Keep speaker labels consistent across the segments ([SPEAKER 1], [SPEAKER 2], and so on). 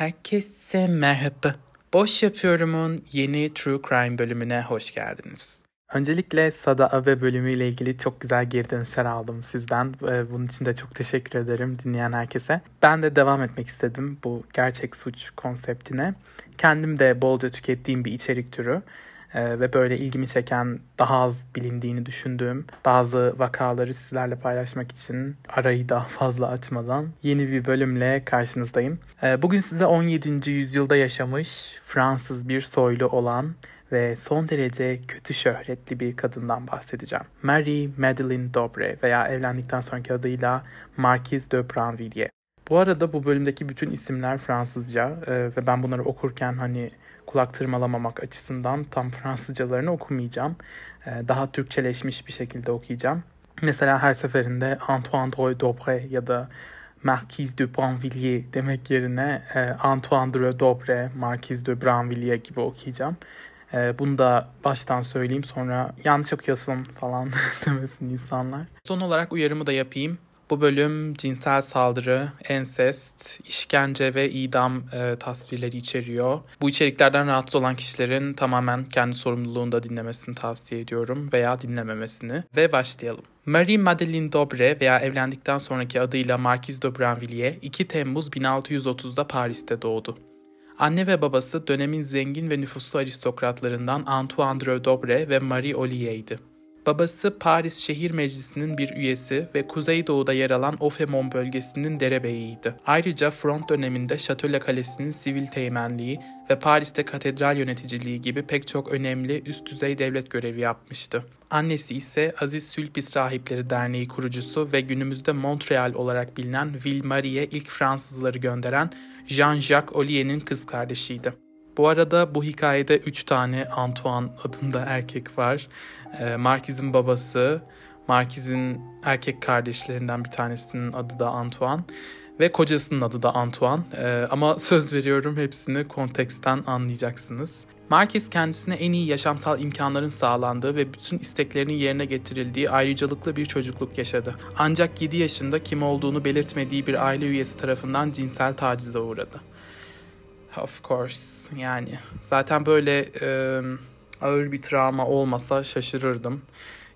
[SPEAKER 1] Herkese merhaba. Boş Yapıyorum'un yeni True Crime bölümüne hoş geldiniz. Öncelikle Sada Abe bölümüyle ilgili çok güzel geri dönüşler aldım sizden. Bunun için de çok teşekkür ederim dinleyen herkese. Ben de devam etmek istedim bu gerçek suç konseptine. Kendim de bolca tükettiğim bir içerik türü. Ee, ve böyle ilgimi çeken daha az bilindiğini düşündüğüm bazı vakaları sizlerle paylaşmak için arayı daha fazla açmadan yeni bir bölümle karşınızdayım. Ee, bugün size 17. yüzyılda yaşamış Fransız bir soylu olan ve son derece kötü şöhretli bir kadından bahsedeceğim. Marie Madeleine Dobre veya evlendikten sonraki adıyla Marquise de Brinvilliers. Bu arada bu bölümdeki bütün isimler Fransızca e, ve ben bunları okurken hani kulak tırmalamamak açısından tam Fransızcalarını okumayacağım. Ee, daha Türkçeleşmiş bir şekilde okuyacağım. Mesela her seferinde Antoine de Dobre ya da Marquise de Brinvilliers demek yerine e, Antoine de Dobre, Marquise de Brinvilliers gibi okuyacağım. E, bunu da baştan söyleyeyim sonra yanlış okuyorsun falan demesin insanlar. Son olarak uyarımı da yapayım. Bu bölüm cinsel saldırı, ensest, işkence ve idam e, tasvirleri içeriyor. Bu içeriklerden rahatsız olan kişilerin tamamen kendi sorumluluğunda dinlemesini tavsiye ediyorum veya dinlememesini. Ve başlayalım. Marie Madeleine Dobre veya evlendikten sonraki adıyla Marquise de Brinvilliers 2 Temmuz 1630'da Paris'te doğdu. Anne ve babası dönemin zengin ve nüfuslu aristokratlarından Antoine de Dobre ve Marie Olier'di. Babası Paris Şehir Meclisi'nin bir üyesi ve Kuzeydoğu'da yer alan Ofemon bölgesinin derebeyiydi. Ayrıca front döneminde Şatole Kalesi'nin sivil teğmenliği ve Paris'te katedral yöneticiliği gibi pek çok önemli üst düzey devlet görevi yapmıştı. Annesi ise Aziz Sülpis Rahipleri Derneği kurucusu ve günümüzde Montreal olarak bilinen Ville Marie'ye ilk Fransızları gönderen Jean-Jacques Olier'in kız kardeşiydi. Bu arada bu hikayede 3 tane Antoine adında erkek var. E, Marquis'in babası, Marquis'in erkek kardeşlerinden bir tanesinin adı da Antoine ve kocasının adı da Antoine. E, ama söz veriyorum hepsini konteksten anlayacaksınız. Marquis kendisine en iyi yaşamsal imkanların sağlandığı ve bütün isteklerinin yerine getirildiği ayrıcalıklı bir çocukluk yaşadı. Ancak 7 yaşında kim olduğunu belirtmediği bir aile üyesi tarafından cinsel tacize uğradı. Of course yani zaten böyle e, ağır bir travma olmasa şaşırırdım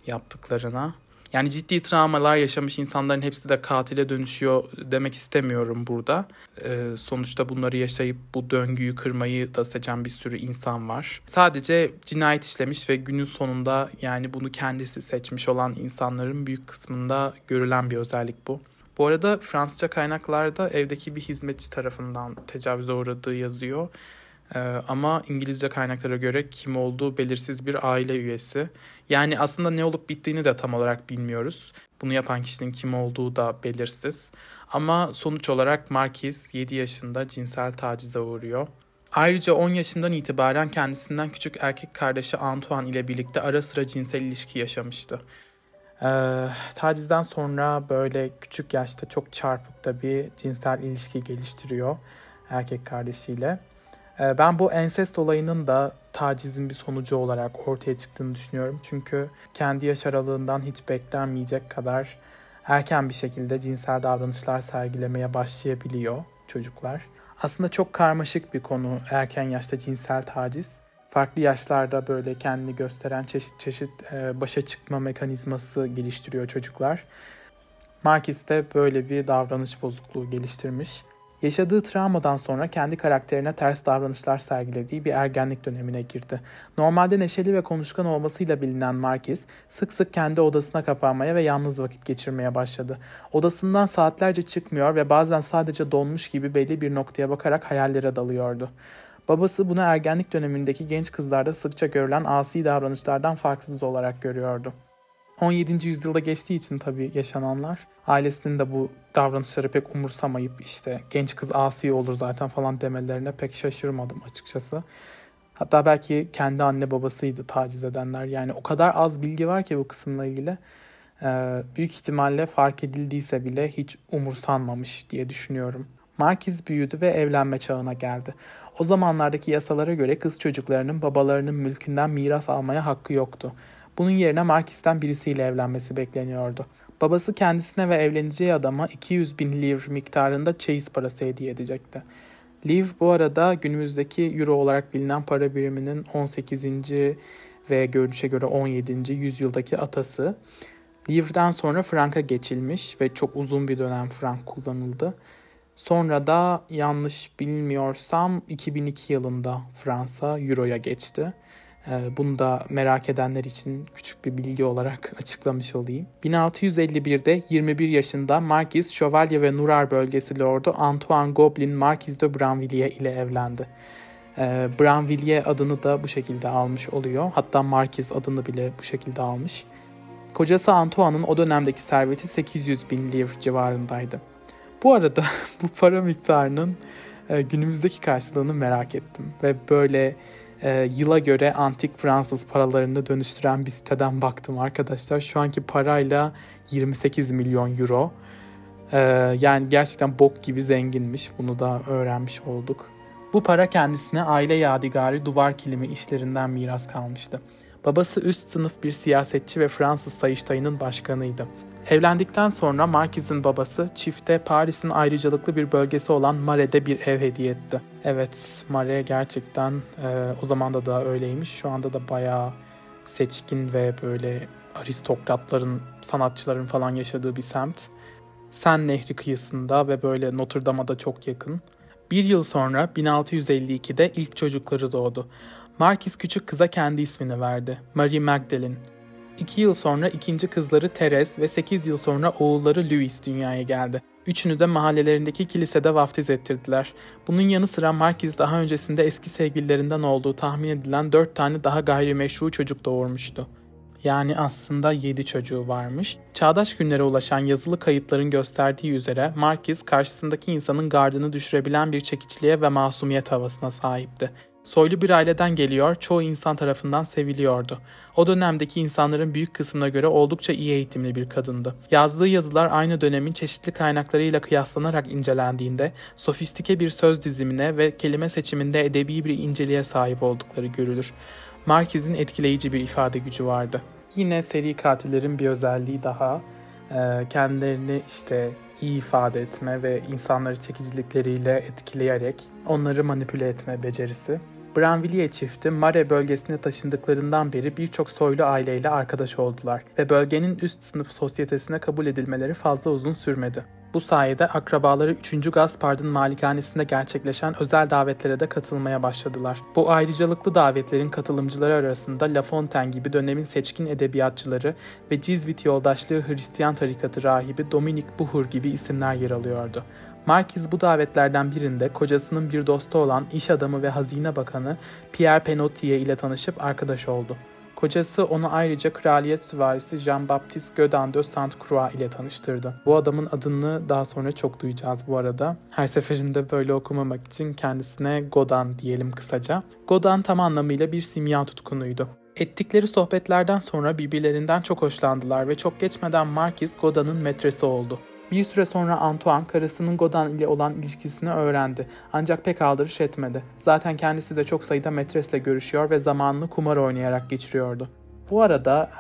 [SPEAKER 1] yaptıklarına. Yani ciddi travmalar yaşamış insanların hepsi de katile dönüşüyor demek istemiyorum burada. Ee, sonuçta bunları yaşayıp bu döngüyü kırmayı da seçen bir sürü insan var. Sadece cinayet işlemiş ve günün sonunda yani bunu kendisi seçmiş olan insanların büyük kısmında görülen bir özellik bu. Bu arada Fransızca kaynaklarda evdeki bir hizmetçi tarafından tecavüze uğradığı yazıyor. Ee, ama İngilizce kaynaklara göre kim olduğu belirsiz bir aile üyesi. Yani aslında ne olup bittiğini de tam olarak bilmiyoruz. Bunu yapan kişinin kim olduğu da belirsiz. Ama sonuç olarak Marquis 7 yaşında cinsel tacize uğruyor. Ayrıca 10 yaşından itibaren kendisinden küçük erkek kardeşi Antoine ile birlikte ara sıra cinsel ilişki yaşamıştı. Ee, tacizden sonra böyle küçük yaşta çok çarpık da bir cinsel ilişki geliştiriyor erkek kardeşiyle. Ee, ben bu ensest olayının da tacizin bir sonucu olarak ortaya çıktığını düşünüyorum. Çünkü kendi yaş aralığından hiç beklenmeyecek kadar erken bir şekilde cinsel davranışlar sergilemeye başlayabiliyor çocuklar. Aslında çok karmaşık bir konu erken yaşta cinsel taciz farklı yaşlarda böyle kendini gösteren çeşit çeşit e, başa çıkma mekanizması geliştiriyor çocuklar. Marquis de böyle bir davranış bozukluğu geliştirmiş. Yaşadığı travmadan sonra kendi karakterine ters davranışlar sergilediği bir ergenlik dönemine girdi. Normalde neşeli ve konuşkan olmasıyla bilinen Marquis, sık sık kendi odasına kapanmaya ve yalnız vakit geçirmeye başladı. Odasından saatlerce çıkmıyor ve bazen sadece donmuş gibi belli bir noktaya bakarak hayallere dalıyordu. Babası bunu ergenlik dönemindeki genç kızlarda sıkça görülen asi davranışlardan farksız olarak görüyordu. 17. yüzyılda geçtiği için tabii yaşananlar ailesinin de bu davranışları pek umursamayıp işte genç kız asi olur zaten falan demelerine pek şaşırmadım açıkçası. Hatta belki kendi anne babasıydı taciz edenler. Yani o kadar az bilgi var ki bu kısımla ilgili. Ee, büyük ihtimalle fark edildiyse bile hiç umursanmamış diye düşünüyorum. Markiz büyüdü ve evlenme çağına geldi. O zamanlardaki yasalara göre kız çocuklarının babalarının mülkünden miras almaya hakkı yoktu. Bunun yerine Markis'ten birisiyle evlenmesi bekleniyordu. Babası kendisine ve evleneceği adama 200 bin livre miktarında çeyiz parası hediye edecekti. Livre bu arada günümüzdeki euro olarak bilinen para biriminin 18. ve görünüşe göre 17. yüzyıldaki atası. Livre'den sonra franka geçilmiş ve çok uzun bir dönem frank kullanıldı. Sonra da yanlış bilmiyorsam 2002 yılında Fransa Euro'ya geçti. Ee, bunu da merak edenler için küçük bir bilgi olarak açıklamış olayım. 1651'de 21 yaşında Marquis Şövalye ve Nurar bölgesi lordu Antoine Goblin Marquis de Branvilliers ile evlendi. Ee, Branvilliers adını da bu şekilde almış oluyor. Hatta Marquis adını bile bu şekilde almış. Kocası Antoine'ın o dönemdeki serveti 800 bin livre civarındaydı. Bu arada bu para miktarının e, günümüzdeki karşılığını merak ettim ve böyle e, yıla göre antik Fransız paralarını dönüştüren bir siteden baktım arkadaşlar. Şu anki parayla 28 milyon euro. E, yani gerçekten bok gibi zenginmiş. Bunu da öğrenmiş olduk. Bu para kendisine aile yadigarı duvar kilimi işlerinden miras kalmıştı. Babası üst sınıf bir siyasetçi ve Fransız Sayıştayı'nın başkanıydı. Evlendikten sonra Marquis'in babası çifte Paris'in ayrıcalıklı bir bölgesi olan Mares'de bir ev hediye etti. Evet, Marais gerçekten e, o zaman da da öyleymiş. Şu anda da bayağı seçkin ve böyle aristokratların, sanatçıların falan yaşadığı bir semt. Sen Nehri kıyısında ve böyle Notre Dame'a da çok yakın. Bir yıl sonra 1652'de ilk çocukları doğdu. Marquis küçük kıza kendi ismini verdi. Marie Magdalene. 2 yıl sonra ikinci kızları Teres ve 8 yıl sonra oğulları Louis dünyaya geldi. Üçünü de mahallelerindeki kilisede vaftiz ettirdiler. Bunun yanı sıra Markiz daha öncesinde eski sevgililerinden olduğu tahmin edilen 4 tane daha gayrimeşru çocuk doğurmuştu. Yani aslında 7 çocuğu varmış. Çağdaş günlere ulaşan yazılı kayıtların gösterdiği üzere Markiz karşısındaki insanın gardını düşürebilen bir çekiciliğe ve masumiyet havasına sahipti. Soylu bir aileden geliyor, çoğu insan tarafından seviliyordu. O dönemdeki insanların büyük kısmına göre oldukça iyi eğitimli bir kadındı. Yazdığı yazılar aynı dönemin çeşitli kaynaklarıyla kıyaslanarak incelendiğinde sofistike bir söz dizimine ve kelime seçiminde edebi bir inceliğe sahip oldukları görülür. Marquez'in etkileyici bir ifade gücü vardı. Yine seri katillerin bir özelliği daha kendilerini işte iyi ifade etme ve insanları çekicilikleriyle etkileyerek onları manipüle etme becerisi. Branvilliers çifti Mare bölgesine taşındıklarından beri birçok soylu aileyle arkadaş oldular ve bölgenin üst sınıf sosyetesine kabul edilmeleri fazla uzun sürmedi. Bu sayede akrabaları 3. Gaspard'ın malikanesinde gerçekleşen özel davetlere de katılmaya başladılar. Bu ayrıcalıklı davetlerin katılımcıları arasında La Fontaine gibi dönemin seçkin edebiyatçıları ve Cizvit yoldaşlığı Hristiyan tarikatı rahibi Dominik Buhur gibi isimler yer alıyordu. Markiz bu davetlerden birinde kocasının bir dostu olan iş adamı ve hazine bakanı Pierre Penottier ile tanışıp arkadaş oldu. Kocası onu ayrıca kraliyet süvarisi Jean-Baptiste Godin de Sainte-Croix ile tanıştırdı. Bu adamın adını daha sonra çok duyacağız bu arada. Her seferinde böyle okumamak için kendisine Godin diyelim kısaca. Godin tam anlamıyla bir simya tutkunuydu. Ettikleri sohbetlerden sonra birbirlerinden çok hoşlandılar ve çok geçmeden Marquis Godin'in metresi oldu. Bir süre sonra Antoine karısının Godin ile olan ilişkisini öğrendi. Ancak pek aldırış etmedi. Zaten kendisi de çok sayıda metresle görüşüyor ve zamanını kumar oynayarak geçiriyordu. Bu arada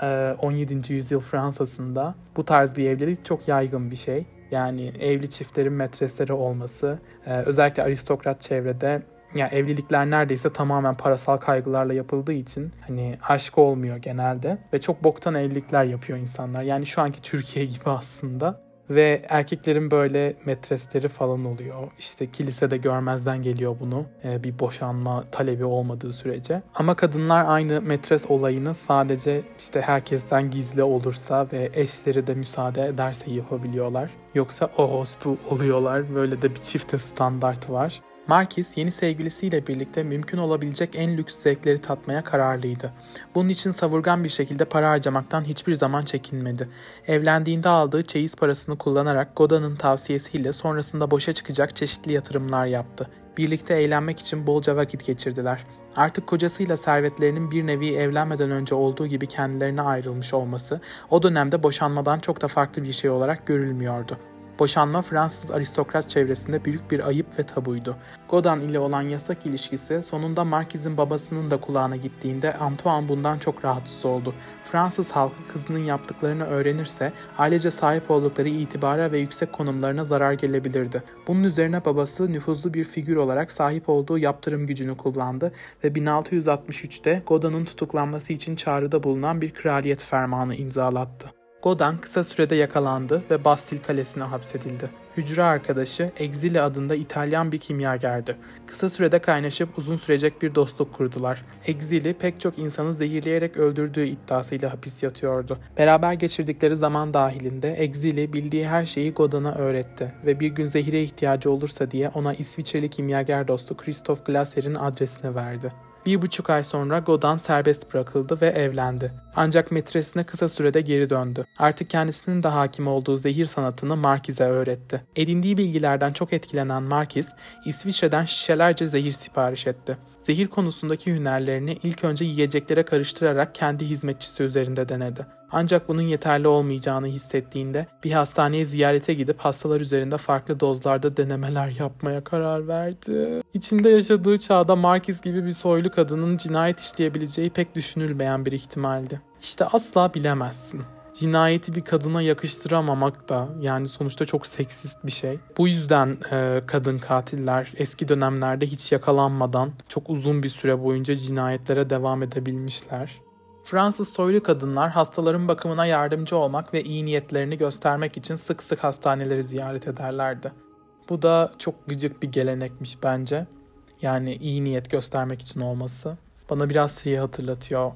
[SPEAKER 1] 17. yüzyıl Fransa'sında bu tarz bir evlilik çok yaygın bir şey. Yani evli çiftlerin metresleri olması, özellikle aristokrat çevrede yani evlilikler neredeyse tamamen parasal kaygılarla yapıldığı için hani aşk olmuyor genelde ve çok boktan evlilikler yapıyor insanlar. Yani şu anki Türkiye gibi aslında. Ve erkeklerin böyle metresleri falan oluyor. İşte kilisede görmezden geliyor bunu. Ee, bir boşanma talebi olmadığı sürece. Ama kadınlar aynı metres olayını sadece işte herkesten gizli olursa ve eşleri de müsaade ederse yapabiliyorlar. Yoksa orospu oluyorlar. Böyle de bir çifte standart var. Marquis yeni sevgilisiyle birlikte mümkün olabilecek en lüks zevkleri tatmaya kararlıydı. Bunun için savurgan bir şekilde para harcamaktan hiçbir zaman çekinmedi. Evlendiğinde aldığı çeyiz parasını kullanarak Godin'in tavsiyesiyle sonrasında boşa çıkacak çeşitli yatırımlar yaptı. Birlikte eğlenmek için bolca vakit geçirdiler. Artık kocasıyla servetlerinin bir nevi evlenmeden önce olduğu gibi kendilerine ayrılmış olması o dönemde boşanmadan çok da farklı bir şey olarak görülmüyordu. Boşanma Fransız aristokrat çevresinde büyük bir ayıp ve tabuydu. Godin ile olan yasak ilişkisi sonunda Markiz'in babasının da kulağına gittiğinde Antoine bundan çok rahatsız oldu. Fransız halkı kızının yaptıklarını öğrenirse ailece sahip oldukları itibara ve yüksek konumlarına zarar gelebilirdi. Bunun üzerine babası nüfuzlu bir figür olarak sahip olduğu yaptırım gücünü kullandı ve 1663'te Godin'in tutuklanması için çağrıda bulunan bir kraliyet fermanı imzalattı. Godin kısa sürede yakalandı ve Bastil Kalesi'ne hapsedildi. Hücre arkadaşı Exile adında İtalyan bir kimyagerdi. Kısa sürede kaynaşıp uzun sürecek bir dostluk kurdular. Exile pek çok insanı zehirleyerek öldürdüğü iddiasıyla hapis yatıyordu. Beraber geçirdikleri zaman dahilinde Exile bildiği her şeyi Godin'a öğretti ve bir gün zehire ihtiyacı olursa diye ona İsviçreli kimyager dostu Christoph Glaser'in adresini verdi. Bir buçuk ay sonra Godin serbest bırakıldı ve evlendi. Ancak metresine kısa sürede geri döndü. Artık kendisinin de hakim olduğu zehir sanatını Markiz'e öğretti. Edindiği bilgilerden çok etkilenen Markiz, İsviçre'den şişelerce zehir sipariş etti. Zehir konusundaki hünerlerini ilk önce yiyeceklere karıştırarak kendi hizmetçisi üzerinde denedi. Ancak bunun yeterli olmayacağını hissettiğinde bir hastaneye ziyarete gidip hastalar üzerinde farklı dozlarda denemeler yapmaya karar verdi. İçinde yaşadığı çağda Markiz gibi bir soylu kadının cinayet işleyebileceği pek düşünülmeyen bir ihtimaldi. İşte asla bilemezsin cinayeti bir kadına yakıştıramamak da yani sonuçta çok seksist bir şey. Bu yüzden e, kadın katiller eski dönemlerde hiç yakalanmadan çok uzun bir süre boyunca cinayetlere devam edebilmişler. Fransız soylu kadınlar hastaların bakımına yardımcı olmak ve iyi niyetlerini göstermek için sık sık hastaneleri ziyaret ederlerdi. Bu da çok gıcık bir gelenekmiş bence. Yani iyi niyet göstermek için olması. Bana biraz şeyi hatırlatıyor.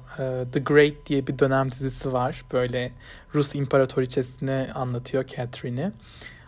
[SPEAKER 1] The Great diye bir dönem dizisi var. Böyle Rus imparatoriçesini anlatıyor Catherine'i.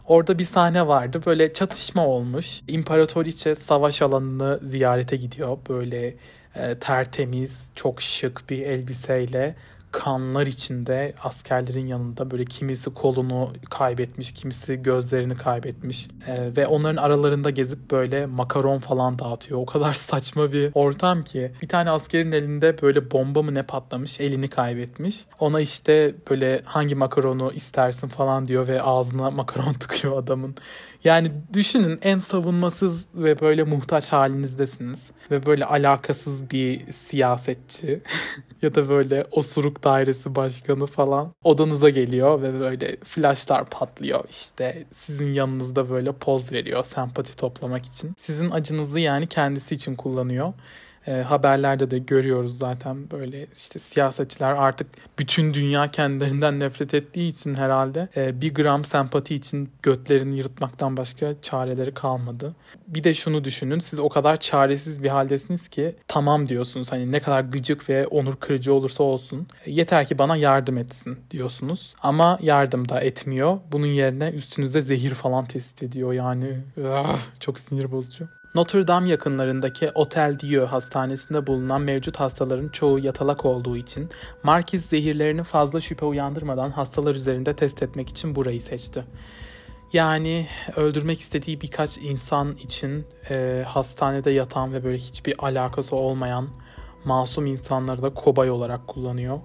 [SPEAKER 1] Orada bir sahne vardı. Böyle çatışma olmuş. İmparatoriçe savaş alanını ziyarete gidiyor. Böyle e, tertemiz, çok şık bir elbiseyle kanlar içinde askerlerin yanında böyle kimisi kolunu kaybetmiş, kimisi gözlerini kaybetmiş ee, ve onların aralarında gezip böyle makaron falan dağıtıyor. O kadar saçma bir ortam ki. Bir tane askerin elinde böyle bomba mı ne patlamış, elini kaybetmiş. Ona işte böyle hangi makaronu istersin falan diyor ve ağzına makaron tıkıyor adamın. Yani düşünün en savunmasız ve böyle muhtaç halinizdesiniz. Ve böyle alakasız bir siyasetçi ya da böyle osuruk dairesi başkanı falan odanıza geliyor ve böyle flashlar patlıyor. İşte sizin yanınızda böyle poz veriyor sempati toplamak için. Sizin acınızı yani kendisi için kullanıyor e, haberlerde de görüyoruz zaten böyle işte siyasetçiler artık bütün dünya kendilerinden nefret ettiği için herhalde e, bir gram sempati için götlerini yırtmaktan başka çareleri kalmadı. Bir de şunu düşünün siz o kadar çaresiz bir haldesiniz ki tamam diyorsunuz hani ne kadar gıcık ve onur kırıcı olursa olsun yeter ki bana yardım etsin diyorsunuz. Ama yardım da etmiyor. Bunun yerine üstünüzde zehir falan test ediyor yani çok sinir bozucu. Notre Dame yakınlarındaki Otel Dieu hastanesinde bulunan mevcut hastaların çoğu yatalak olduğu için Markiz zehirlerini fazla şüphe uyandırmadan hastalar üzerinde test etmek için burayı seçti. Yani öldürmek istediği birkaç insan için e, hastanede yatan ve böyle hiçbir alakası olmayan masum insanları da kobay olarak kullanıyor.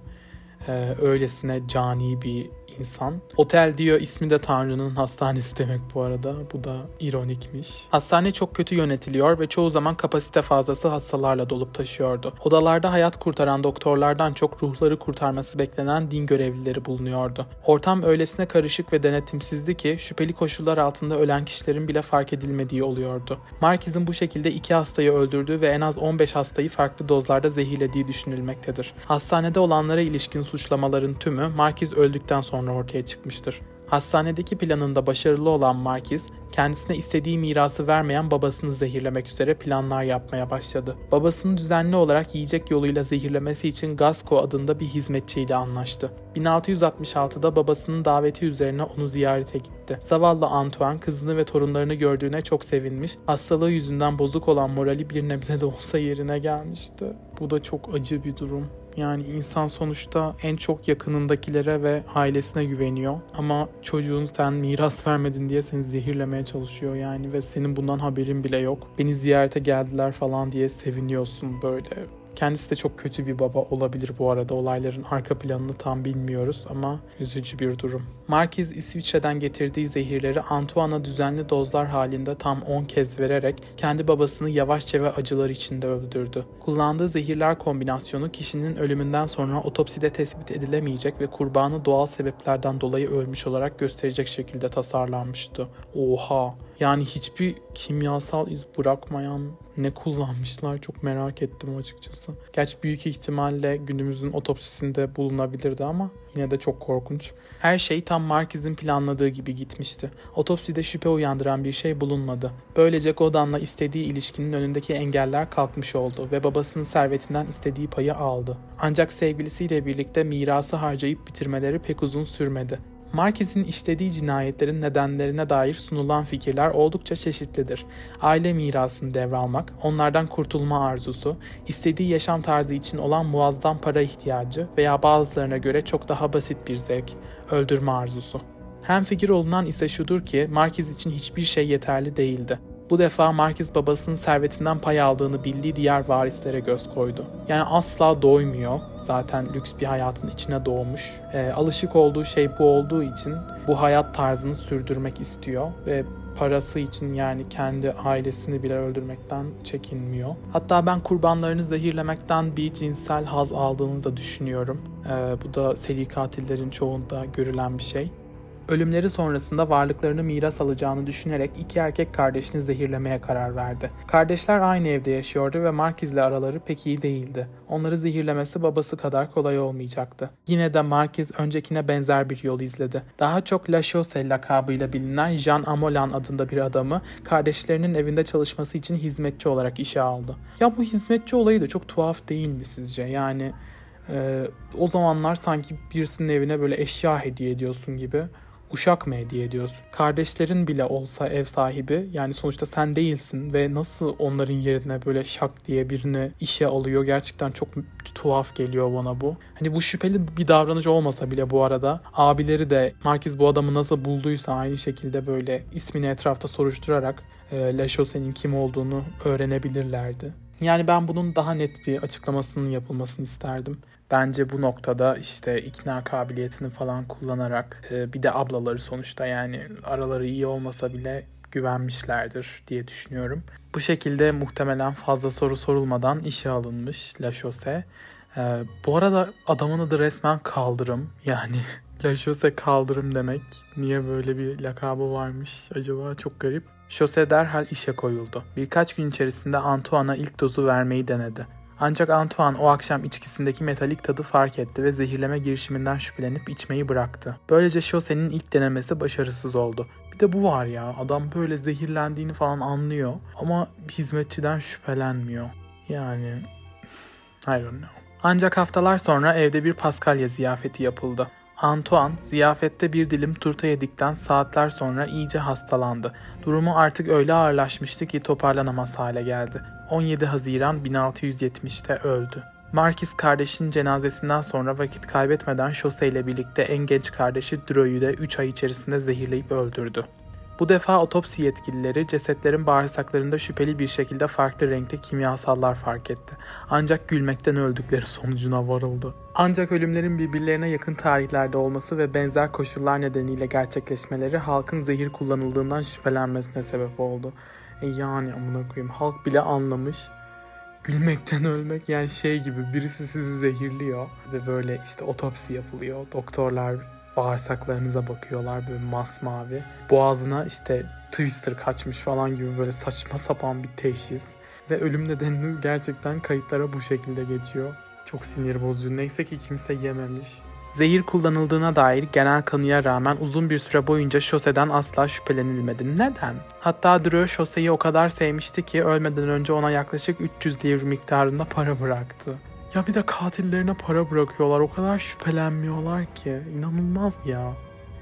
[SPEAKER 1] E, öylesine cani bir insan. Otel diyor ismi de Tanrı'nın hastanesi demek bu arada. Bu da ironikmiş. Hastane çok kötü yönetiliyor ve çoğu zaman kapasite fazlası hastalarla dolup taşıyordu. Odalarda hayat kurtaran doktorlardan çok ruhları kurtarması beklenen din görevlileri bulunuyordu. Ortam öylesine karışık ve denetimsizdi ki şüpheli koşullar altında ölen kişilerin bile fark edilmediği oluyordu. Markiz'in bu şekilde iki hastayı öldürdüğü ve en az 15 hastayı farklı dozlarda zehirlediği düşünülmektedir. Hastanede olanlara ilişkin suçlamaların tümü Markiz öldükten sonra sonra ortaya çıkmıştır. Hastanedeki planında başarılı olan Markiz, kendisine istediği mirası vermeyen babasını zehirlemek üzere planlar yapmaya başladı. Babasını düzenli olarak yiyecek yoluyla zehirlemesi için Gasco adında bir hizmetçiyle anlaştı. 1666'da babasının daveti üzerine onu ziyarete gitti. Zavallı Antoine kızını ve torunlarını gördüğüne çok sevinmiş, hastalığı yüzünden bozuk olan morali bir nebze de olsa yerine gelmişti. Bu da çok acı bir durum. Yani insan sonuçta en çok yakınındakilere ve ailesine güveniyor. Ama çocuğun sen miras vermedin diye seni zehirlemeye çalışıyor yani ve senin bundan haberin bile yok. Beni ziyarete geldiler falan diye seviniyorsun böyle. Kendisi de çok kötü bir baba olabilir bu arada. Olayların arka planını tam bilmiyoruz ama üzücü bir durum. Markiz İsviçre'den getirdiği zehirleri Antoine'a düzenli dozlar halinde tam 10 kez vererek kendi babasını yavaşça ve acılar içinde öldürdü. Kullandığı zehirler kombinasyonu kişinin ölümünden sonra otopside tespit edilemeyecek ve kurbanı doğal sebeplerden dolayı ölmüş olarak gösterecek şekilde tasarlanmıştı. Oha! Yani hiçbir kimyasal iz bırakmayan ne kullanmışlar çok merak ettim açıkçası. Gerçi büyük ihtimalle günümüzün otopsisinde bulunabilirdi ama yine de çok korkunç. Her şey tam Marquez'in planladığı gibi gitmişti. Otopside şüphe uyandıran bir şey bulunmadı. Böylece Godin'la istediği ilişkinin önündeki engeller kalkmış oldu ve babasının servetinden istediği payı aldı. Ancak sevgilisiyle birlikte mirası harcayıp bitirmeleri pek uzun sürmedi. Marquez'in işlediği cinayetlerin nedenlerine dair sunulan fikirler oldukça çeşitlidir. Aile mirasını devralmak, onlardan kurtulma arzusu, istediği yaşam tarzı için olan muazzam para ihtiyacı veya bazılarına göre çok daha basit bir zevk, öldürme arzusu. Hem fikir olunan ise şudur ki Marquez için hiçbir şey yeterli değildi. Bu defa Marquez babasının servetinden pay aldığını bildiği diğer varislere göz koydu. Yani asla doymuyor. Zaten lüks bir hayatın içine doğmuş. E, alışık olduğu şey bu olduğu için bu hayat tarzını sürdürmek istiyor ve parası için yani kendi ailesini bile öldürmekten çekinmiyor. Hatta ben kurbanlarını zehirlemekten bir cinsel haz aldığını da düşünüyorum. Ee, bu da seri katillerin çoğunda görülen bir şey. Ölümleri sonrasında varlıklarını miras alacağını düşünerek iki erkek kardeşini zehirlemeye karar verdi. Kardeşler aynı evde yaşıyordu ve Markiz ile araları pek iyi değildi. Onları zehirlemesi babası kadar kolay olmayacaktı. Yine de Markiz öncekine benzer bir yol izledi. Daha çok La Chaussee lakabıyla bilinen Jean Amolan adında bir adamı kardeşlerinin evinde çalışması için hizmetçi olarak işe aldı. Ya bu hizmetçi olayı da çok tuhaf değil mi sizce? Yani e, o zamanlar sanki birisinin evine böyle eşya hediye ediyorsun gibi uşak mı hediye ediyorsun? Kardeşlerin bile olsa ev sahibi yani sonuçta sen değilsin ve nasıl onların yerine böyle şak diye birini işe alıyor gerçekten çok tuhaf geliyor bana bu. Hani bu şüpheli bir davranış olmasa bile bu arada abileri de Markiz bu adamı nasıl bulduysa aynı şekilde böyle ismini etrafta soruşturarak e, Leşose'nin kim olduğunu öğrenebilirlerdi. Yani ben bunun daha net bir açıklamasının yapılmasını isterdim. Bence bu noktada işte ikna kabiliyetini falan kullanarak e, bir de ablaları sonuçta yani araları iyi olmasa bile güvenmişlerdir diye düşünüyorum. Bu şekilde muhtemelen fazla soru sorulmadan işe alınmış La Chose. Ee, bu arada adamın adı resmen Kaldırım. Yani La Chose Kaldırım demek. Niye böyle bir lakabı varmış acaba çok garip. Chose derhal işe koyuldu. Birkaç gün içerisinde Antoine'a ilk dozu vermeyi denedi. Ancak Antoine o akşam içkisindeki metalik tadı fark etti ve zehirleme girişiminden şüphelenip içmeyi bıraktı. Böylece Chose'nin ilk denemesi başarısız oldu. Bir de bu var ya adam böyle zehirlendiğini falan anlıyor ama hizmetçiden şüphelenmiyor. Yani I don't know. Ancak haftalar sonra evde bir Paskalya ziyafeti yapıldı. Antoine ziyafette bir dilim turta yedikten saatler sonra iyice hastalandı. Durumu artık öyle ağırlaşmıştı ki toparlanamaz hale geldi. 17 Haziran 1670'te öldü. Marquis kardeşinin cenazesinden sonra vakit kaybetmeden Şose ile birlikte en genç kardeşi Dro'yu da 3 ay içerisinde zehirleyip öldürdü. Bu defa otopsi yetkilileri cesetlerin bağırsaklarında şüpheli bir şekilde farklı renkte kimyasallar fark etti. Ancak gülmekten öldükleri sonucuna varıldı. Ancak ölümlerin birbirlerine yakın tarihlerde olması ve benzer koşullar nedeniyle gerçekleşmeleri halkın zehir kullanıldığından şüphelenmesine sebep oldu. E yani amına koyayım halk bile anlamış. Gülmekten ölmek yani şey gibi birisi sizi zehirliyor ve böyle işte otopsi yapılıyor. Doktorlar bağırsaklarınıza bakıyorlar böyle masmavi. Boğazına işte twister kaçmış falan gibi böyle saçma sapan bir teşhis. Ve ölüm nedeniniz gerçekten kayıtlara bu şekilde geçiyor. Çok sinir bozucu. Neyse ki kimse yememiş. Zehir kullanıldığına dair genel kanıya rağmen uzun bir süre boyunca şoseden asla şüphelenilmedi. Neden? Hatta Drew şoseyi o kadar sevmişti ki ölmeden önce ona yaklaşık 300 livre miktarında para bıraktı. Ya bir de katillerine para bırakıyorlar. O kadar şüphelenmiyorlar ki. İnanılmaz ya.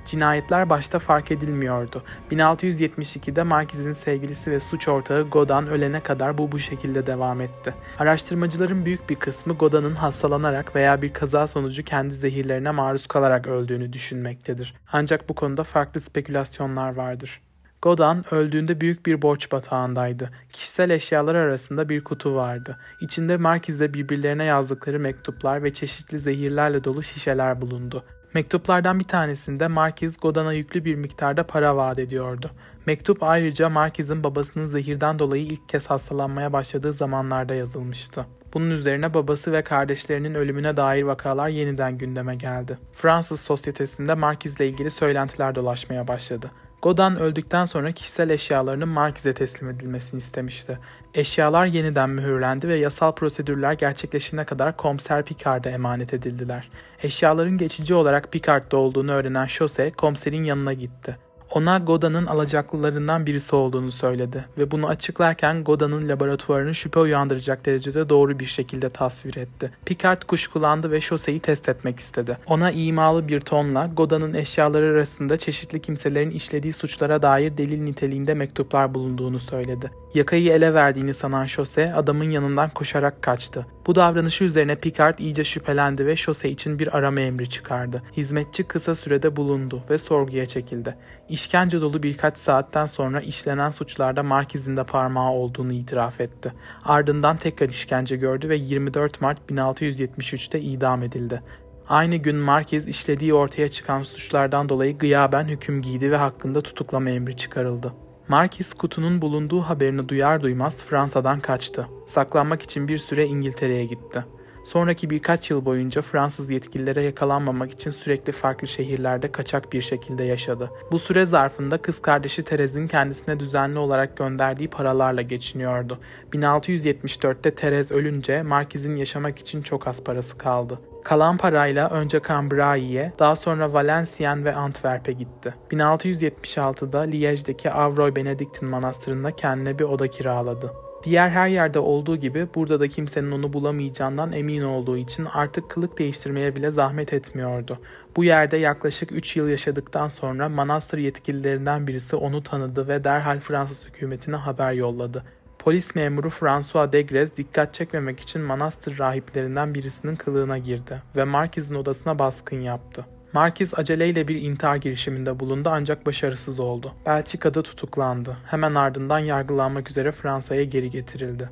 [SPEAKER 1] Cinayetler başta fark edilmiyordu. 1672'de Markiz'in sevgilisi ve suç ortağı Godan ölene kadar bu bu şekilde devam etti. Araştırmacıların büyük bir kısmı Godan'ın hastalanarak veya bir kaza sonucu kendi zehirlerine maruz kalarak öldüğünü düşünmektedir. Ancak bu konuda farklı spekülasyonlar vardır. Godan öldüğünde büyük bir borç batağındaydı. Kişisel eşyalar arasında bir kutu vardı. İçinde Markiz'le birbirlerine yazdıkları mektuplar ve çeşitli zehirlerle dolu şişeler bulundu. Mektuplardan bir tanesinde Markiz Godan'a yüklü bir miktarda para vaat ediyordu. Mektup ayrıca Markiz'in babasının zehirden dolayı ilk kez hastalanmaya başladığı zamanlarda yazılmıştı. Bunun üzerine babası ve kardeşlerinin ölümüne dair vakalar yeniden gündeme geldi. Fransız sosyetesinde Markiz'le ilgili söylentiler dolaşmaya başladı. Godan öldükten sonra kişisel eşyalarının Markiz'e teslim edilmesini istemişti. Eşyalar yeniden mühürlendi ve yasal prosedürler gerçekleşene kadar komiser Picard'a emanet edildiler. Eşyaların geçici olarak Picard'da olduğunu öğrenen Chose, komiserin yanına gitti. Ona Goda'nın alacaklılarından birisi olduğunu söyledi ve bunu açıklarken Goda'nın laboratuvarını şüphe uyandıracak derecede doğru bir şekilde tasvir etti. Picard kuşkulandı ve Jose'yi test etmek istedi. Ona imalı bir tonla Goda'nın eşyaları arasında çeşitli kimselerin işlediği suçlara dair delil niteliğinde mektuplar bulunduğunu söyledi. Yakayı ele verdiğini sanan Chose adamın yanından koşarak kaçtı. Bu davranışı üzerine Picard iyice şüphelendi ve Chose için bir arama emri çıkardı. Hizmetçi kısa sürede bulundu ve sorguya çekildi. İşkence dolu birkaç saatten sonra işlenen suçlarda Markiz'in de parmağı olduğunu itiraf etti. Ardından tekrar işkence gördü ve 24 Mart 1673'te idam edildi. Aynı gün Markiz işlediği ortaya çıkan suçlardan dolayı gıyaben hüküm giydi ve hakkında tutuklama emri çıkarıldı. Markiz kutunun bulunduğu haberini duyar duymaz Fransa'dan kaçtı. Saklanmak için bir süre İngiltere'ye gitti. Sonraki birkaç yıl boyunca Fransız yetkililere yakalanmamak için sürekli farklı şehirlerde kaçak bir şekilde yaşadı. Bu süre zarfında kız kardeşi Terez'in kendisine düzenli olarak gönderdiği paralarla geçiniyordu. 1674'te Terez ölünce Markiz'in yaşamak için çok az parası kaldı. Kalan parayla önce Cambrai daha sonra Valenciennes ve Antwerp'e gitti. 1676'da Liège'deki Avroy Benediktin Manastırı'nda kendine bir oda kiraladı. Diğer her yerde olduğu gibi burada da kimsenin onu bulamayacağından emin olduğu için artık kılık değiştirmeye bile zahmet etmiyordu. Bu yerde yaklaşık 3 yıl yaşadıktan sonra manastır yetkililerinden birisi onu tanıdı ve derhal Fransız hükümetine haber yolladı. Polis memuru François Degrez dikkat çekmemek için manastır rahiplerinden birisinin kılığına girdi ve Markiz'in odasına baskın yaptı. Markiz aceleyle bir intihar girişiminde bulundu ancak başarısız oldu. Belçika'da tutuklandı. Hemen ardından yargılanmak üzere Fransa'ya geri getirildi.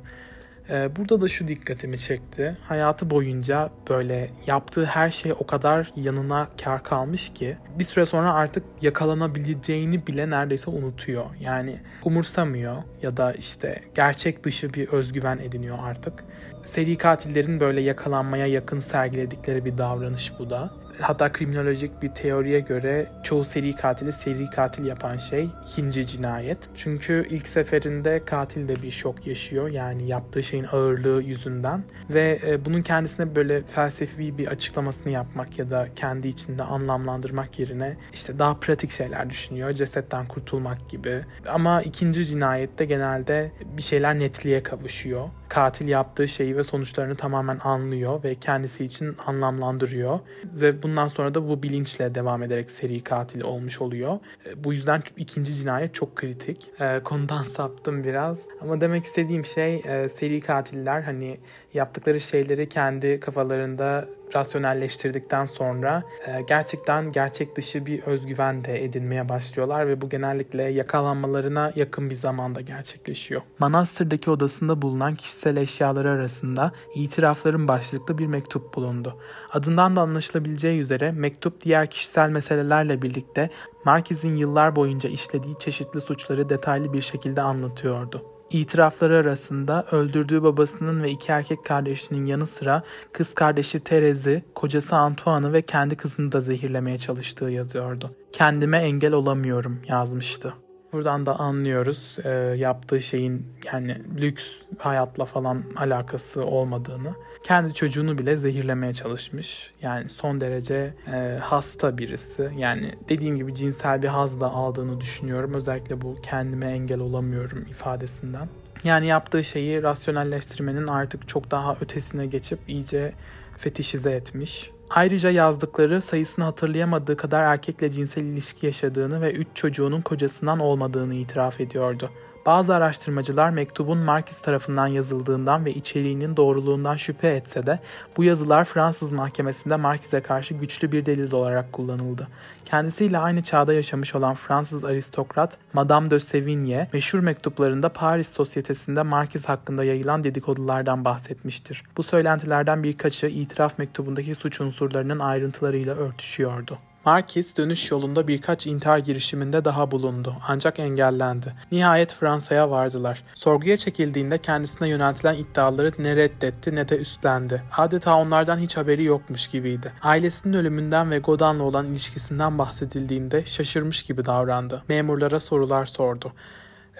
[SPEAKER 1] Ee, burada da şu dikkatimi çekti. Hayatı boyunca böyle yaptığı her şey o kadar yanına kar kalmış ki bir süre sonra artık yakalanabileceğini bile neredeyse unutuyor. Yani umursamıyor ya da işte gerçek dışı bir özgüven ediniyor artık. Seri katillerin böyle yakalanmaya yakın sergiledikleri bir davranış bu da hatta kriminolojik bir teoriye göre çoğu seri katili seri katil yapan şey ikinci cinayet. Çünkü ilk seferinde katil de bir şok yaşıyor yani yaptığı şeyin ağırlığı yüzünden ve e, bunun kendisine böyle felsefi bir açıklamasını yapmak ya da kendi içinde anlamlandırmak yerine işte daha pratik şeyler düşünüyor. Cesetten kurtulmak gibi. Ama ikinci cinayette genelde bir şeyler netliğe kavuşuyor. Katil yaptığı şeyi ve sonuçlarını tamamen anlıyor ve kendisi için anlamlandırıyor. Ve bundan sonra da bu bilinçle devam ederek seri katil olmuş oluyor. E, bu yüzden ikinci cinayet çok kritik. E, konudan saptım biraz. Ama demek istediğim şey e, seri katiller hani yaptıkları şeyleri kendi kafalarında rasyonelleştirdikten sonra e, gerçekten gerçek dışı bir özgüven de edinmeye başlıyorlar ve bu genellikle yakalanmalarına yakın bir zamanda gerçekleşiyor. Manastır'daki odasında bulunan kişisel eşyaları arasında itirafların başlıklı bir mektup bulundu. Adından da anlaşılabileceği üzere mektup diğer kişisel meselelerle birlikte Markiz'in yıllar boyunca işlediği çeşitli suçları detaylı bir şekilde anlatıyordu. İtirafları arasında öldürdüğü babasının ve iki erkek kardeşinin yanı sıra kız kardeşi Terez'i, kocası Antoine'ı ve kendi kızını da zehirlemeye çalıştığı yazıyordu. Kendime engel olamıyorum yazmıştı. Buradan da anlıyoruz e, yaptığı şeyin yani lüks hayatla falan alakası olmadığını. Kendi çocuğunu bile zehirlemeye çalışmış. Yani son derece e, hasta birisi. Yani dediğim gibi cinsel bir haz da aldığını düşünüyorum. Özellikle bu kendime engel olamıyorum ifadesinden. Yani yaptığı şeyi rasyonelleştirmenin artık çok daha ötesine geçip iyice fetişize etmiş. Ayrıca yazdıkları sayısını hatırlayamadığı kadar erkekle cinsel ilişki yaşadığını ve üç çocuğunun kocasından olmadığını itiraf ediyordu. Bazı araştırmacılar mektubun Marquis tarafından yazıldığından ve içeriğinin doğruluğundan şüphe etse de bu yazılar Fransız mahkemesinde Marquis'e karşı güçlü bir delil olarak kullanıldı. Kendisiyle aynı çağda yaşamış olan Fransız aristokrat Madame de Sévigné meşhur mektuplarında Paris sosyetesinde Marquis hakkında yayılan dedikodulardan bahsetmiştir. Bu söylentilerden birkaçı itiraf mektubundaki suç unsurlarının ayrıntılarıyla örtüşüyordu. Marquis dönüş yolunda birkaç intihar girişiminde daha bulundu ancak engellendi. Nihayet Fransa'ya vardılar. Sorguya çekildiğinde kendisine yöneltilen iddiaları ne reddetti ne de üstlendi. Adeta onlardan hiç haberi yokmuş gibiydi. Ailesinin ölümünden ve Godin'la olan ilişkisinden bahsedildiğinde şaşırmış gibi davrandı. Memurlara sorular sordu.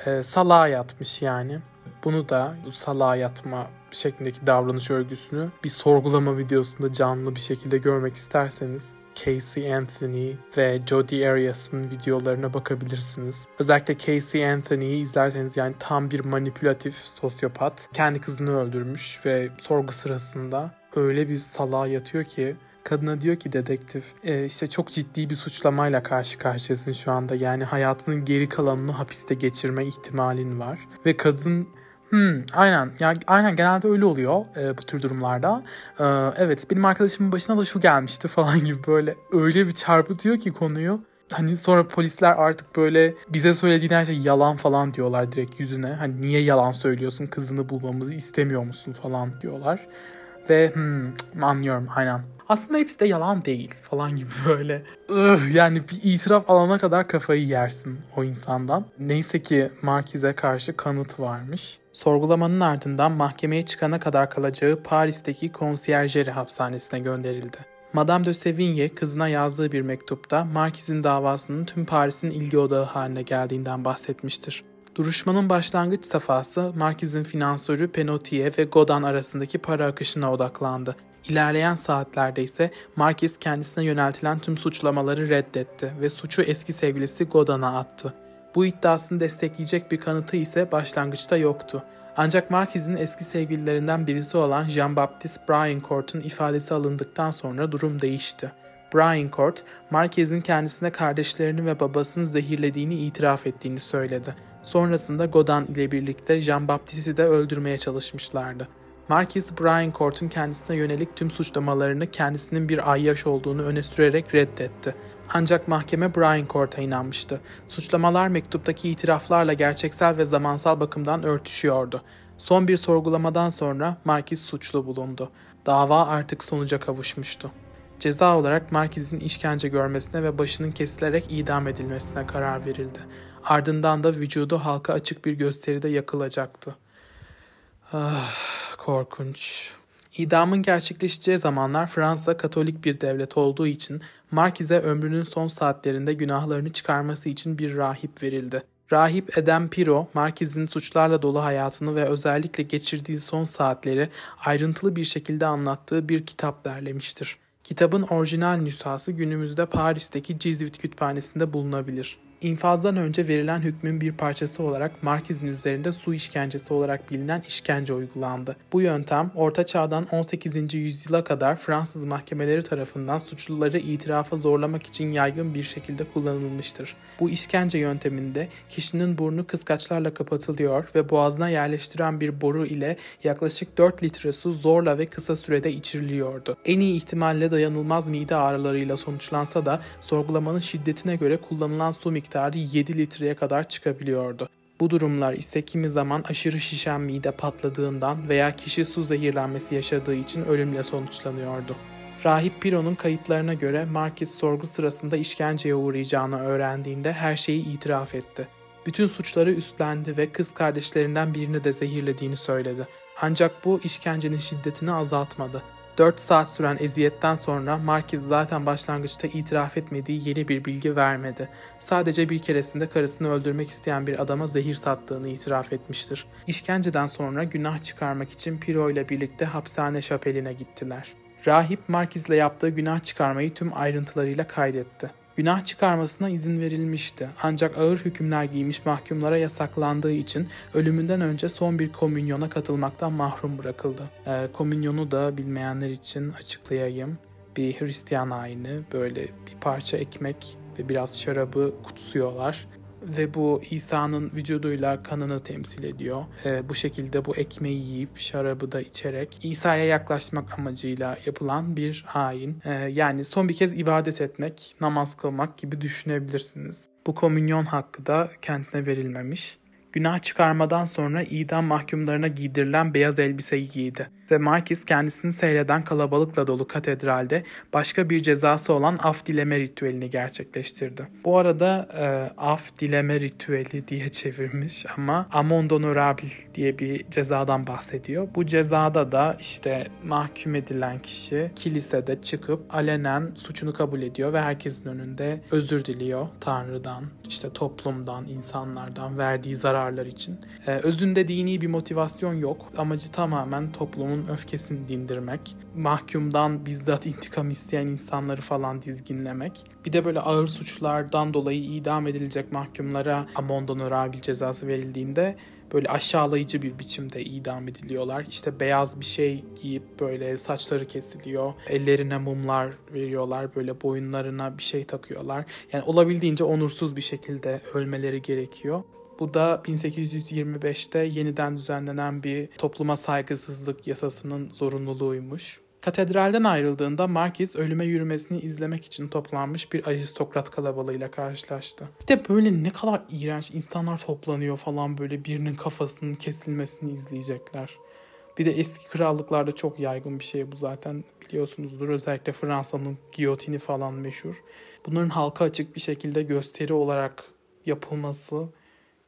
[SPEAKER 1] E, salağa yatmış yani. Bunu da bu salağa yatma şeklindeki davranış örgüsünü bir sorgulama videosunda canlı bir şekilde görmek isterseniz Casey Anthony ve Jodi Arias'ın videolarına bakabilirsiniz. Özellikle Casey Anthony'yi izlerseniz yani tam bir manipülatif sosyopat. Kendi kızını öldürmüş ve sorgu sırasında öyle bir salağa yatıyor ki Kadına diyor ki dedektif e, işte çok ciddi bir suçlamayla karşı karşıyasın şu anda. Yani hayatının geri kalanını hapiste geçirme ihtimalin var. Ve kadın Hmm, aynen. Ya aynen genelde öyle oluyor e, bu tür durumlarda. E, evet benim arkadaşımın başına da şu gelmişti falan gibi böyle öyle bir çarpıtıyor ki konuyu. Hani sonra polisler artık böyle bize söylediğin her şey yalan falan diyorlar direkt yüzüne. Hani niye yalan söylüyorsun kızını bulmamızı istemiyor musun falan diyorlar. Ve hmm, anlıyorum aynen. Aslında hepsi de yalan değil falan gibi böyle. Yani bir itiraf alana kadar kafayı yersin o insandan. Neyse ki Markiz'e karşı kanıt varmış. Sorgulamanın ardından mahkemeye çıkana kadar kalacağı Paris'teki konsiyerjeri hapishanesine gönderildi. Madame de Sévigné kızına yazdığı bir mektupta Markiz'in davasının tüm Paris'in ilgi odağı haline geldiğinden bahsetmiştir. Duruşmanın başlangıç safhası Markiz'in finansörü Penotier ve Godin arasındaki para akışına odaklandı. İlerleyen saatlerde ise Markiz kendisine yöneltilen tüm suçlamaları reddetti ve suçu eski sevgilisi Godin'a attı. Bu iddiasını destekleyecek bir kanıtı ise başlangıçta yoktu. Ancak Marquis'in eski sevgililerinden birisi olan Jean-Baptiste Briancourt'un ifadesi alındıktan sonra durum değişti. Briancourt, Marquis'in kendisine kardeşlerini ve babasını zehirlediğini itiraf ettiğini söyledi. Sonrasında Godin ile birlikte Jean-Baptiste'i de öldürmeye çalışmışlardı. Marquis Briancourt'un kendisine yönelik tüm suçlamalarını kendisinin bir ayyaş olduğunu öne sürerek reddetti. Ancak mahkeme Briancourt'a inanmıştı. Suçlamalar mektuptaki itiraflarla gerçeksel ve zamansal bakımdan örtüşüyordu. Son bir sorgulamadan sonra Marquis suçlu bulundu. Dava artık sonuca kavuşmuştu. Ceza olarak Marquis'in işkence görmesine ve başının kesilerek idam edilmesine karar verildi. Ardından da vücudu halka açık bir gösteride yakılacaktı. Ah, korkunç. İdamın gerçekleşeceği zamanlar Fransa Katolik bir devlet olduğu için Markiz'e ömrünün son saatlerinde günahlarını çıkarması için bir rahip verildi. Rahip Edem Piro, Markiz'in suçlarla dolu hayatını ve özellikle geçirdiği son saatleri ayrıntılı bir şekilde anlattığı bir kitap derlemiştir. Kitabın orijinal nüshası günümüzde Paris'teki Cizvit Kütüphanesi'nde bulunabilir. İnfazdan önce verilen hükmün bir parçası olarak Markiz'in üzerinde su işkencesi olarak bilinen işkence uygulandı. Bu yöntem Orta Çağ'dan 18. yüzyıla kadar Fransız mahkemeleri tarafından suçluları itirafa zorlamak için yaygın bir şekilde kullanılmıştır. Bu işkence yönteminde kişinin burnu kıskaçlarla kapatılıyor ve boğazına yerleştiren bir boru ile yaklaşık 4 litre su zorla ve kısa sürede içiriliyordu. En iyi ihtimalle dayanılmaz mide ağrılarıyla sonuçlansa da sorgulamanın şiddetine göre kullanılan su miktarı miktarı 7 litreye kadar çıkabiliyordu. Bu durumlar ise kimi zaman aşırı şişen mide patladığından veya kişi su zehirlenmesi yaşadığı için ölümle sonuçlanıyordu. Rahip Piro'nun kayıtlarına göre Marquis sorgu sırasında işkenceye uğrayacağını öğrendiğinde her şeyi itiraf etti. Bütün suçları üstlendi ve kız kardeşlerinden birini de zehirlediğini söyledi. Ancak bu işkencenin şiddetini azaltmadı. 4 saat süren eziyetten sonra Markiz zaten başlangıçta itiraf etmediği yeni bir bilgi vermedi. Sadece bir keresinde karısını öldürmek isteyen bir adama zehir sattığını itiraf etmiştir. İşkenceden sonra günah çıkarmak için Piro ile birlikte hapishane şapeline gittiler. Rahip Markiz'le yaptığı günah çıkarmayı tüm ayrıntılarıyla kaydetti. Günah çıkarmasına izin verilmişti ancak ağır hükümler giymiş mahkumlara yasaklandığı için ölümünden önce son bir komünyona katılmaktan mahrum bırakıldı. E, komünyonu da bilmeyenler için açıklayayım. Bir Hristiyan ayini böyle bir parça ekmek ve biraz şarabı kutsuyorlar. Ve bu İsa'nın vücuduyla kanını temsil ediyor. E, bu şekilde bu ekmeği yiyip şarabı da içerek İsa'ya yaklaşmak amacıyla yapılan bir hain. E, yani son bir kez ibadet etmek, namaz kılmak gibi düşünebilirsiniz. Bu komünyon hakkı da kendisine verilmemiş. Günah çıkarmadan sonra idam mahkumlarına giydirilen beyaz elbiseyi giydi ve Marquis kendisini seyreden kalabalıkla dolu katedralde başka bir cezası olan af dileme ritüelini gerçekleştirdi. Bu arada e, af dileme ritüeli diye çevirmiş ama amon honorable diye bir cezadan bahsediyor. Bu cezada da işte mahkum edilen kişi kilisede çıkıp alenen suçunu kabul ediyor ve herkesin önünde özür diliyor Tanrı'dan, işte toplumdan, insanlardan verdiği zararlar için. E, özünde dini bir motivasyon yok. Amacı tamamen toplumun öfkesini dindirmek, mahkumdan bizzat intikam isteyen insanları falan dizginlemek. Bir de böyle ağır suçlardan dolayı idam edilecek mahkumlara amon honorable cezası verildiğinde böyle aşağılayıcı bir biçimde idam ediliyorlar. İşte beyaz bir şey giyip böyle saçları kesiliyor. Ellerine mumlar veriyorlar. Böyle boyunlarına bir şey takıyorlar. Yani olabildiğince onursuz bir şekilde ölmeleri gerekiyor. Bu da 1825'te yeniden düzenlenen bir topluma saygısızlık yasasının zorunluluğuymuş. Katedralden ayrıldığında Markiz ölüme yürümesini izlemek için toplanmış bir aristokrat kalabalığıyla karşılaştı. Bir de böyle ne kadar iğrenç insanlar toplanıyor falan böyle birinin kafasının kesilmesini izleyecekler. Bir de eski krallıklarda çok yaygın bir şey bu zaten biliyorsunuzdur. Özellikle Fransa'nın giyotini falan meşhur. Bunların halka açık bir şekilde gösteri olarak yapılması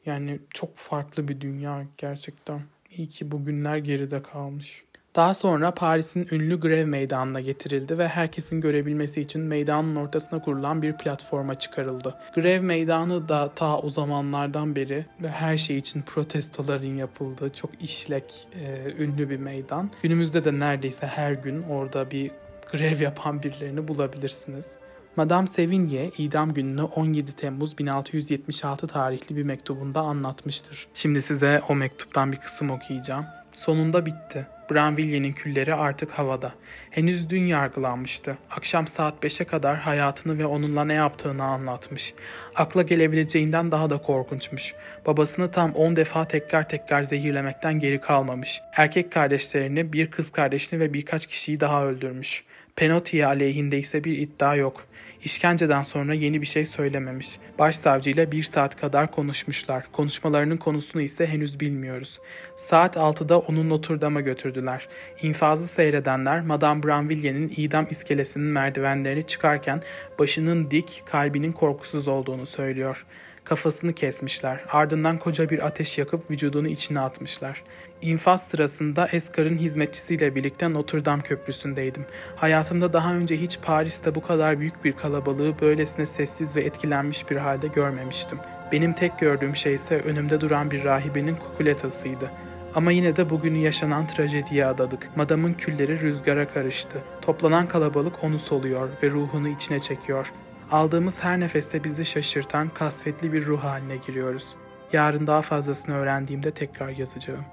[SPEAKER 1] yani çok farklı bir dünya gerçekten. İyi ki bu günler geride kalmış. Daha sonra Paris'in ünlü grev meydanına getirildi ve herkesin görebilmesi için meydanın ortasına kurulan bir platforma çıkarıldı. Grev meydanı da ta o zamanlardan beri ve her şey için protestoların yapıldığı çok işlek, e, ünlü bir meydan. Günümüzde de neredeyse her gün orada bir grev yapan birilerini bulabilirsiniz. Madame Sevigny idam gününü 17 Temmuz 1676 tarihli bir mektubunda anlatmıştır. Şimdi size o mektuptan bir kısım okuyacağım. Sonunda bitti. Branville'nin külleri artık havada. Henüz dün yargılanmıştı. Akşam saat 5'e kadar hayatını ve onunla ne yaptığını anlatmış. Akla gelebileceğinden daha da korkunçmuş. Babasını tam 10 defa tekrar tekrar zehirlemekten geri kalmamış. Erkek kardeşlerini, bir kız kardeşini ve birkaç kişiyi daha öldürmüş. Penotti'ye aleyhinde ise bir iddia yok. İşkenceden sonra yeni bir şey söylememiş. Başsavcıyla bir saat kadar konuşmuşlar. Konuşmalarının konusunu ise henüz bilmiyoruz. Saat 6'da onu Notre Dame'a götürdüler. İnfazı seyredenler Madame Branville'nin idam iskelesinin merdivenlerini çıkarken başının dik, kalbinin korkusuz olduğunu söylüyor. Kafasını kesmişler. Ardından koca bir ateş yakıp vücudunu içine atmışlar. İnfaz sırasında Eskar'ın hizmetçisiyle birlikte Notre Dame Köprüsü'ndeydim. Hayatımda daha önce hiç Paris'te bu kadar büyük bir kalabalığı böylesine sessiz ve etkilenmiş bir halde görmemiştim. Benim tek gördüğüm şey ise önümde duran bir rahibenin kukuletasıydı. Ama yine de bugünü yaşanan trajediye adadık. Madamın külleri rüzgara karıştı. Toplanan kalabalık onu soluyor ve ruhunu içine çekiyor. Aldığımız her nefeste bizi şaşırtan kasvetli bir ruh haline giriyoruz. Yarın daha fazlasını öğrendiğimde tekrar yazacağım.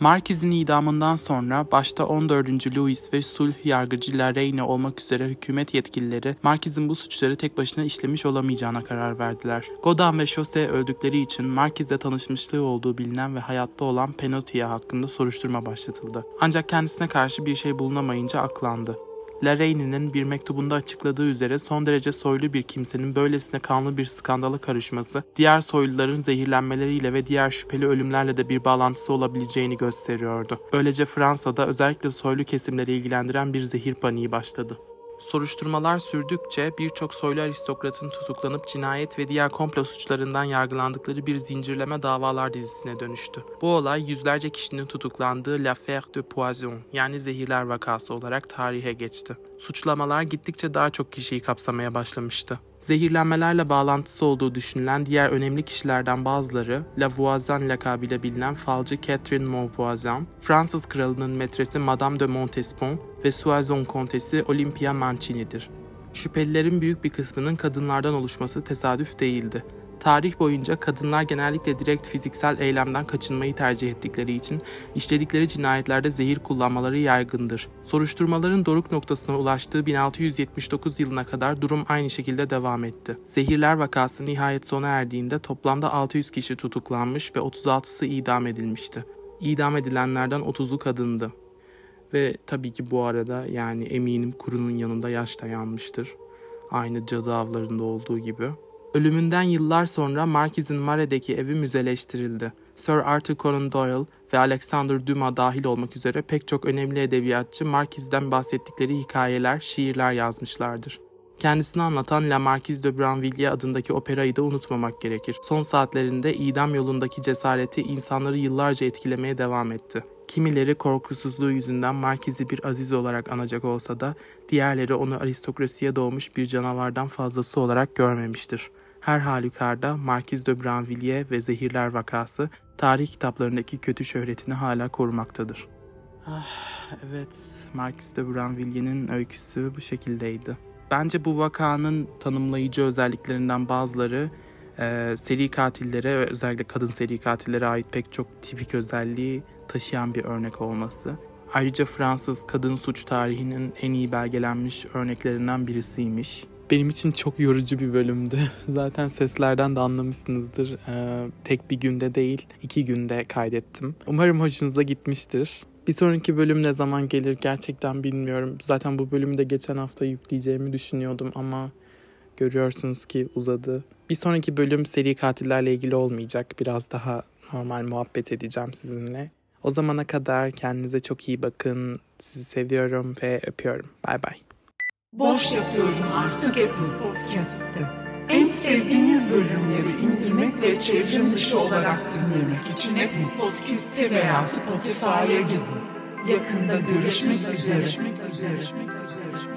[SPEAKER 1] Marquez'in idamından sonra başta 14. Louis ve sulh yargıcı Larraine olmak üzere hükümet yetkilileri Marquez'in bu suçları tek başına işlemiş olamayacağına karar verdiler. Godin ve Chaussee öldükleri için Marquez'le tanışmışlığı olduğu bilinen ve hayatta olan Penottier hakkında soruşturma başlatıldı. Ancak kendisine karşı bir şey bulunamayınca aklandı. Larrain'in bir mektubunda açıkladığı üzere son derece soylu bir kimsenin böylesine kanlı bir skandala karışması, diğer soyluların zehirlenmeleriyle ve diğer şüpheli ölümlerle de bir bağlantısı olabileceğini gösteriyordu. Öylece Fransa'da özellikle soylu kesimleri ilgilendiren bir zehir paniği başladı. Soruşturmalar sürdükçe birçok soylu aristokratın tutuklanıp cinayet ve diğer komplo suçlarından yargılandıkları bir zincirleme davalar dizisine dönüştü. Bu olay yüzlerce kişinin tutuklandığı L'Affaire de Poison yani zehirler vakası olarak tarihe geçti. Suçlamalar gittikçe daha çok kişiyi kapsamaya başlamıştı. Zehirlenmelerle bağlantısı olduğu düşünülen diğer önemli kişilerden bazıları La Voisin lakabıyla bilinen falcı Catherine Monvoisin, Fransız kralının metresi Madame de Montespan ve Soissons kontesi Olympia Mancini'dir. Şüphelilerin büyük bir kısmının kadınlardan oluşması tesadüf değildi. Tarih boyunca kadınlar genellikle direkt fiziksel eylemden kaçınmayı tercih ettikleri için işledikleri cinayetlerde zehir kullanmaları yaygındır. Soruşturmaların doruk noktasına ulaştığı 1679 yılına kadar durum aynı şekilde devam etti. Zehirler vakası nihayet sona erdiğinde toplamda 600 kişi tutuklanmış ve 36'sı idam edilmişti. İdam edilenlerden 30'u kadındı. Ve tabii ki bu arada yani eminim kurunun yanında yaş da yanmıştır. Aynı cadı avlarında olduğu gibi. Ölümünden yıllar sonra Marquis'in Mare'deki evi müzeleştirildi. Sir Arthur Conan Doyle ve Alexander Dumas dahil olmak üzere pek çok önemli edebiyatçı Marquis'den bahsettikleri hikayeler, şiirler yazmışlardır. Kendisini anlatan La Marquise de Branvilliers adındaki operayı da unutmamak gerekir. Son saatlerinde idam yolundaki cesareti insanları yıllarca etkilemeye devam etti. Kimileri korkusuzluğu yüzünden Markiz'i bir aziz olarak anacak olsa da diğerleri onu aristokrasiye doğmuş bir canavardan fazlası olarak görmemiştir. Her halükarda Markiz de Branvilliers ve Zehirler vakası tarih kitaplarındaki kötü şöhretini hala korumaktadır. Ah, evet, Marcus de Branvilliers'in öyküsü bu şekildeydi. Bence bu vakanın tanımlayıcı özelliklerinden bazıları e, seri katillere ve özellikle kadın seri katillere ait pek çok tipik özelliği taşıyan bir örnek olması. Ayrıca Fransız kadın suç tarihinin en iyi belgelenmiş örneklerinden birisiymiş. Benim için çok yorucu bir bölümdü. Zaten seslerden de anlamışsınızdır. Ee, tek bir günde değil, iki günde kaydettim. Umarım hoşunuza gitmiştir. Bir sonraki bölüm ne zaman gelir gerçekten bilmiyorum. Zaten bu bölümü de geçen hafta yükleyeceğimi düşünüyordum ama görüyorsunuz ki uzadı. Bir sonraki bölüm seri katillerle ilgili olmayacak. Biraz daha normal muhabbet edeceğim sizinle. O zamana kadar kendinize çok iyi bakın. Sizi seviyorum ve öpüyorum. Bay bay.
[SPEAKER 2] Boş yapıyorum artık Apple Podcast'te. En sevdiğiniz bölümleri indirmek ve çevrim dışı olarak dinlemek için Apple Podcast'te veya Spotify'a gidin. Yakında görüşmek üzere. Görüşmek üzere.